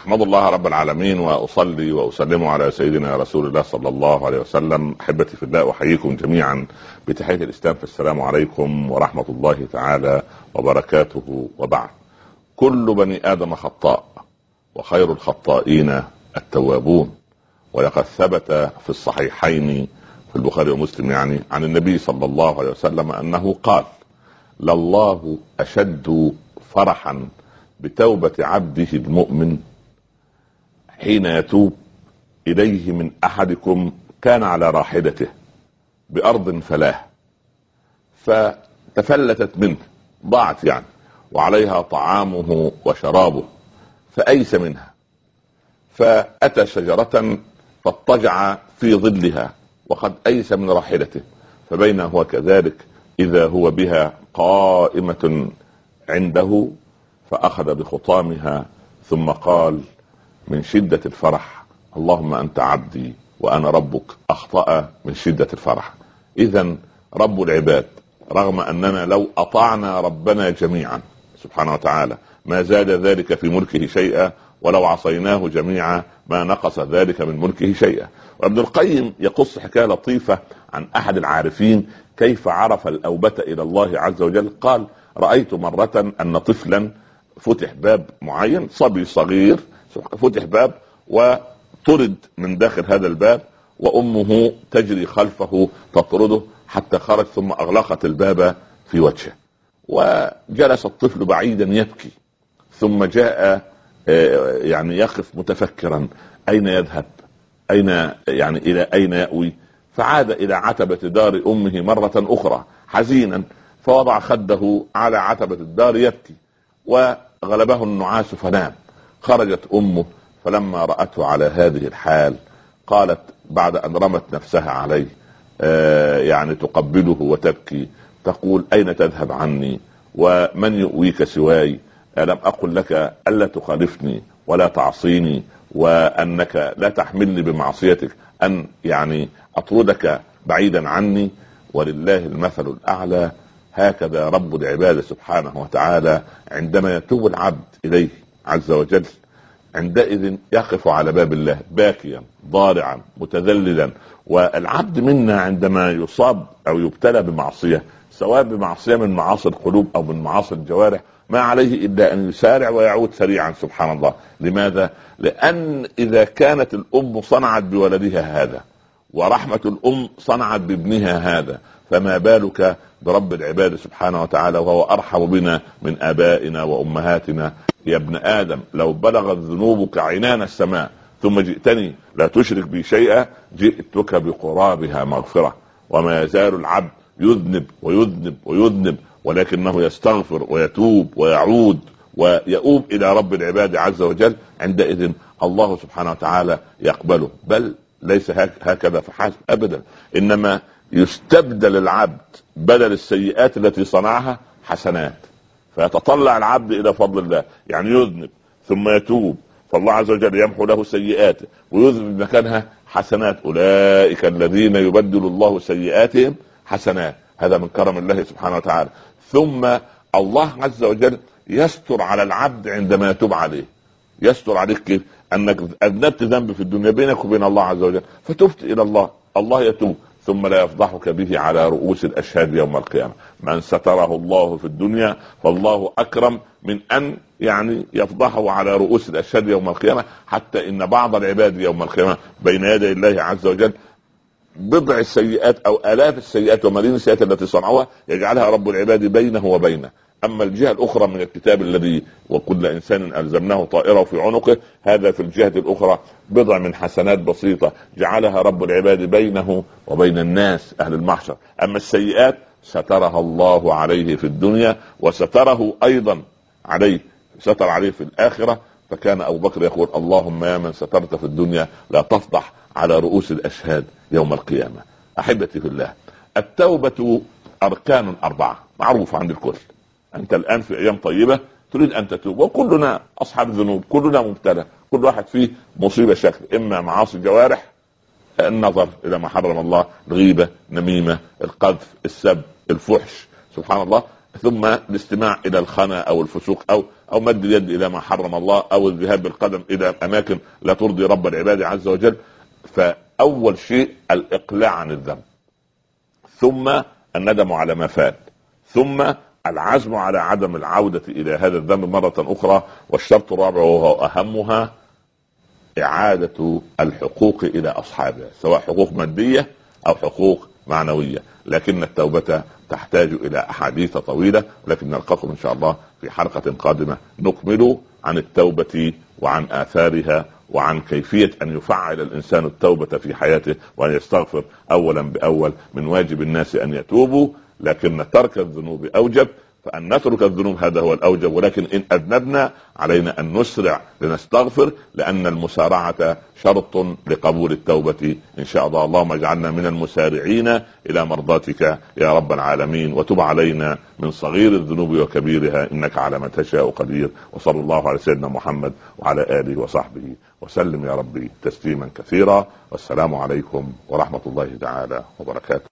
احمد الله رب العالمين وأصلي وأسلم على سيدنا رسول الله صلى الله عليه وسلم. أحبتي في الله أحييكم جميعا. بتحية الإسلام فالسلام عليكم ورحمة الله تعالى وبركاته. وبعد كل بني آدم خطاء وخير الخطائين التوابون. ولقد ثبت في الصحيحين في البخاري ومسلم يعني عن النبي صلى الله عليه وسلم أنه قال لله أشد فرحا بتوبة عبده المؤمن حين يتوب إليه من أحدكم كان على راحلته بأرض فلاه فتفلتت منه ضاعت يعني وعليها طعامه وشرابه فأيس منها فأتى شجرة فاضطجع في ظلها وقد أيس من راحلته فبين هو كذلك إذا هو بها قائمة عنده فأخذ بخطامها ثم قال من شدة الفرح. اللهم أنت عبدي وأنا ربك. أخطأ من شدة الفرح. إذا رب العباد رغم أننا لو أطعنا ربنا جميعا سبحانه وتعالى ما زاد ذلك في ملكه شيئا ولو عصيناه جميعا ما نقص ذلك من ملكه شيئا. وابن القيم يقص حكاية لطيفة عن أحد العارفين كيف عرف الأوبة إلى الله عز وجل. قال رأيت مرة أن طفلا فتح باب معين صبي صغير فتح باب وطرد من داخل هذا الباب وأمه تجري خلفه تطرده حتى خرج ثم أغلقت الباب في وجهه. وجلس الطفل بعيدا يبكي ثم جاء آه، يعني يقف متفكرا أين يذهب؟ أين يعني إلى أين يأوي؟ فعاد إلى عتبة دار أمه مرة أخرى حزينا فوضع خده على عتبة الدار يبكي وغلبه النعاس فنام. خرجت أمه فلما رأته على هذه الحال قالت بعد أن رمت نفسها عليه آه يعني تقبله وتبكي تقول أين تذهب عني؟ ومن يؤويك سواي؟ ألم أقل لك ألا تخالفني ولا تعصيني؟ وأنك لا تحملني بمعصيتك أن يعني أطردك بعيدا عني؟ ولله المثل الأعلى هكذا رب العباد سبحانه وتعالى عندما يتوب العبد إليه عز وجل عندئذ يقف على باب الله باكيا ضارعا متذللا. والعبد منا عندما يصاب أو يبتلى بمعصية سواء بمعصية من معاصي القلوب أو من معاصي الجوارح ما عليه إلا أن يسارع ويعود سريعا سبحان الله. لماذا؟ لأن إذا كانت الأم صنعت بولدها هذا ورحمة الأم صنعت بابنها هذا فما بالك برب العباد سبحانه وتعالى وهو أرحم بنا من آبائنا وأمهاتنا؟ يا ابن آدم لو بلغت ذنوبك عنان السماء ثم جئتني لا تشرك بي شيئا جئتك بقرابها مغفرة. وما يزال العبد يذنب ويذنب ويذنب ولكنه يستغفر ويتوب ويعود ويؤوب إلى رب العباد عز وجل عندئذ الله سبحانه وتعالى يقبله. بل ليس هكذا فحسب أبدا. إنما يستبدل العبد بدل السيئات التي صنعها حسنات. فيتطلع العبد إلى فضل الله يعني يذنب ثم يتوب فالله عز وجل يمحو له سيئاته ويذنب مكانها حسنات. أولئك الذين يبدل الله سيئاتهم حسنات هذا من كرم الله سبحانه وتعالى. ثم الله عز وجل يستر على العبد عندما يتوب عليه. يستر عليك كيف؟ أنك أذنبت ذنب في الدنيا بينك وبين الله عز وجل فتبت إلى الله الله يتوب. ثم لا يفضحك به على رؤوس الأشهاد يوم القيامة. من ستره الله في الدنيا فالله أكرم من أن يعني يفضحه على رؤوس الأشهاد يوم القيامة. حتى إن بعض العباد يوم القيامة بين يدي الله عز وجل بضع السيئات أو آلاف السيئات وملايين السيئات التي صنعوها يجعلها رب العباد بينه وبينه. أما الجهة الأخرى من الكتاب الذي وكل إنسان ألزمناه طائره في عنقه هذا في الجهة الأخرى بضع من حسنات بسيطة جعلها رب العباد بينه وبين الناس أهل المحشر. أما السيئات سترها الله عليه في الدنيا وستره أيضا عليه ستر عليه في الآخرة. فكان أبو بكر يقول اللهم يا من سترت في الدنيا لا تفضح على رؤوس الأشهاد يوم القيامة. أحبتي في الله التوبة أركان أربعة معروفه عند الكل. أنت الآن في أيام طيبة تريد أن تتوب وكلنا أصحاب ذنوب كلنا مبتلى كل واحد فيه مصيبة شكل إما معاصي الجوارح النظر إلى ما حرم الله الغيبة نميمه القذف السب الفحش سبحان الله ثم الاستماع إلى الخنا أو الفسوق أو أو مد اليد إلى ما حرم الله أو الذهاب بالقدم إلى أماكن لا ترضي رب العباد عز وجل. فأول شيء الإقلاع عن الذنب ثم الندم على ما فات ثم العزم على عدم العودة إلى هذا الذنب مرة أخرى والشرط الرابع وهو أهمها إعادة الحقوق إلى أصحابها سواء حقوق مادية أو حقوق معنوية. لكن التوبة تحتاج إلى أحاديث طويلة ولكن نلقاكم إن شاء الله في حلقة قادمة. نكمل عن التوبة وعن آثارها وعن كيفية أن يفعل الإنسان التوبة في حياته وأن يستغفر أولا بأول من واجب الناس أن يتوبوا لكن ترك الذنوب أوجب. فأن نترك الذنوب هذا هو الأوجب ولكن إن أذنبنا علينا أن نسرع لنستغفر لأن المسارعة شرط لقبول التوبة إن شاء الله. اللهم اجعلنا من المسارعين إلى مرضاتك يا رب العالمين وتب علينا من صغير الذنوب وكبيرها إنك على ما تشاء قدير. وصلى الله على سيدنا محمد وعلى آله وصحبه وسلم يا ربي تسليما كثيرا. والسلام عليكم ورحمة الله تعالى وبركاته.